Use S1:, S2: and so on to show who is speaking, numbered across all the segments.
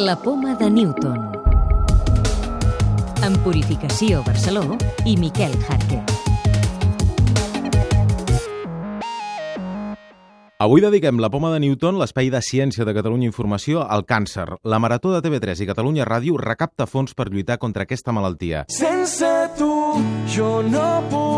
S1: La poma de Newton. En Purificació Barceló i Miquel Jarque.
S2: Avui dediquem la poma de Newton, l'espai de ciència de Catalunya Informació, al càncer. La Marató de TV3 i Catalunya Ràdio recapta fons per lluitar contra aquesta malaltia.
S3: Sense tu jo no puc,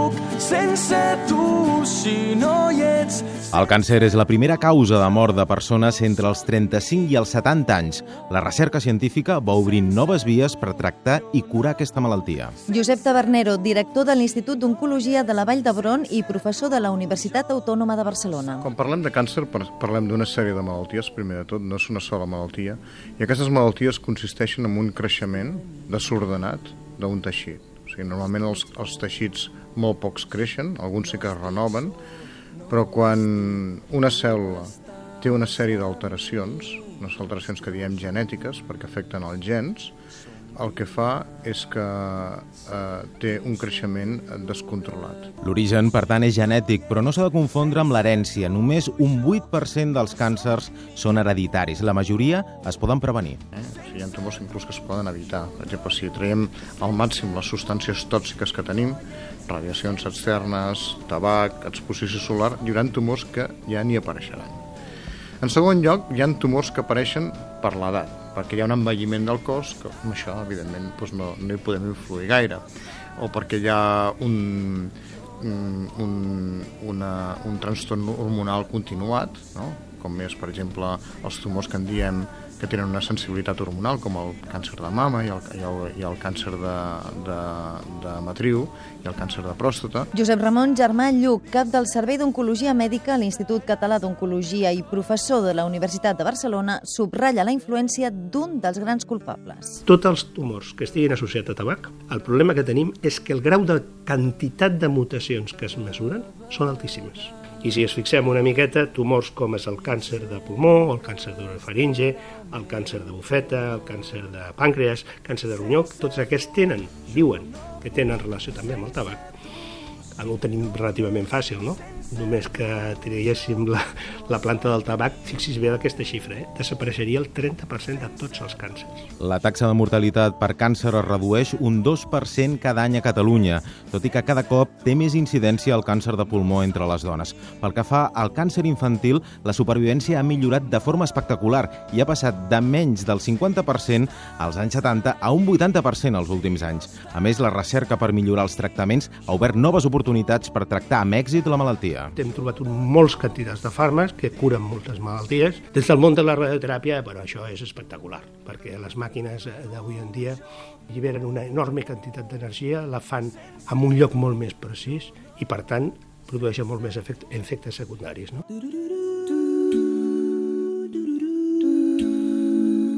S3: sense tu si no hi ets.
S2: El càncer és la primera causa de mort de persones entre els 35 i els 70 anys. La recerca científica va obrint noves vies per tractar i curar aquesta malaltia.
S4: Josep Tabernero, director de l'Institut d'Oncologia de la Vall d'Hebron i professor de la Universitat Autònoma de Barcelona.
S5: Quan parlem de càncer parlem d'una sèrie de malalties, primer de tot, no és una sola malaltia, i aquestes malalties consisteixen en un creixement desordenat d'un teixit. Sigui, normalment els, els teixits molt pocs creixen, alguns sí que es renoven, però quan una cèl·lula té una sèrie d'alteracions, unes alteracions que diem genètiques, perquè afecten els gens, el que fa és que eh, té un creixement descontrolat.
S2: L'origen, per tant, és genètic, però no s'ha de confondre amb l'herència. Només un 8% dels càncers són hereditaris. La majoria es poden prevenir.
S5: Eh? O sigui, hi ha tumors inclús que es poden evitar. Per exemple, si traiem al màxim les substàncies tòxiques que tenim, radiacions externes, tabac, exposició solar, hi haurà tumors que ja n'hi apareixeran. En segon lloc, hi ha tumors que apareixen per l'edat perquè hi ha un envelliment del cos que amb això, evidentment, doncs no, no hi podem influir gaire o perquè hi ha un, un, una, un trastorn hormonal continuat, no? Com és, per exemple, els tumors que en diem que tenen una sensibilitat hormonal, com el càncer de mama i el, i el, i el càncer de, de, de matriu i el càncer de pròstata.
S4: Josep Ramon Germà Lluc, cap del Servei d'Oncologia Mèdica a l'Institut Català d'Oncologia i professor de la Universitat de Barcelona, subratlla la influència d'un dels grans culpables.
S6: Tots els tumors que estiguin associats a tabac, el problema que tenim és que el grau de quantitat de mutacions que es mesuren són altíssimes. I si es fixem una miqueta, tumors com és el càncer de pulmó, el càncer d'orofaringe, el càncer de bufeta, el càncer de pàncreas, càncer de ronyó, tots aquests tenen, diuen que tenen relació també amb el tabac. Ho tenim relativament fàcil, no? només que traguéssim la, la planta del tabac, fixis bé aquesta xifra, eh? desapareixeria el 30% de tots els càncers.
S2: La taxa de mortalitat per càncer es redueix un 2% cada any a Catalunya, tot i que cada cop té més incidència el càncer de pulmó entre les dones. Pel que fa al càncer infantil, la supervivència ha millorat de forma espectacular i ha passat de menys del 50% als anys 70 a un 80% els últims anys. A més, la recerca per millorar els tractaments ha obert noves oportunitats per tractar amb èxit la malaltia.
S6: Hem trobat molts quantitats de fàrmacs que curen moltes malalties. Des del món de la radioteràpia, però això és espectacular, perquè les màquines d'avui en dia alliberen una enorme quantitat d'energia, la fan en un lloc molt més precís i, per tant, produeixen molt més efectes secundaris. No?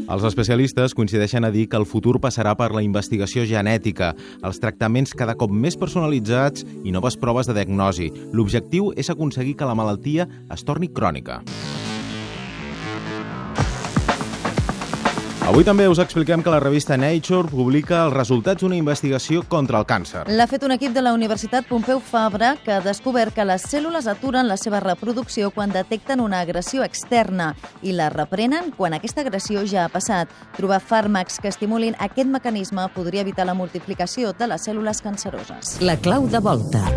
S2: Els especialistes coincideixen a dir que el futur passarà per la investigació genètica, els tractaments cada cop més personalitzats i noves proves de diagnosi. L'objectiu és aconseguir que la malaltia es torni crònica. Avui també us expliquem que la revista Nature publica els resultats d'una investigació contra el càncer.
S4: L'ha fet un equip de la Universitat Pompeu Fabra que ha descobert que les cèl·lules aturen la seva reproducció quan detecten una agressió externa i la reprenen quan aquesta agressió ja ha passat. Trobar fàrmacs que estimulin aquest mecanisme podria evitar la multiplicació de les cèl·lules canceroses.
S1: La clau de volta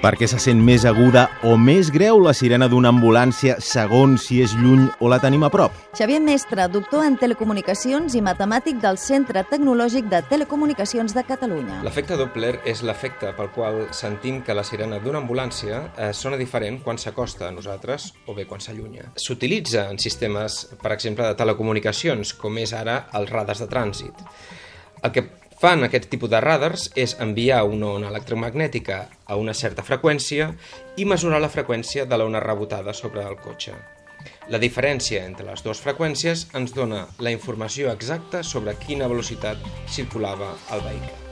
S2: perquè se sent més aguda o més greu la sirena d'una ambulància segons si és lluny o la tenim a prop.
S4: Xavier Mestre, doctor en telecomunicacions i matemàtic del Centre Tecnològic de Telecomunicacions de Catalunya.
S7: L'efecte Doppler és l'efecte pel qual sentim que la sirena d'una ambulància eh, sona diferent quan s'acosta a nosaltres o bé quan s'allunya. S'utilitza en sistemes, per exemple, de telecomunicacions, com és ara els radars de trànsit. El que fan aquest tipus de radars és enviar una ona electromagnètica a una certa freqüència i mesurar la freqüència de l'ona rebotada sobre el cotxe. La diferència entre les dues freqüències ens dona la informació exacta sobre quina velocitat circulava el vehicle.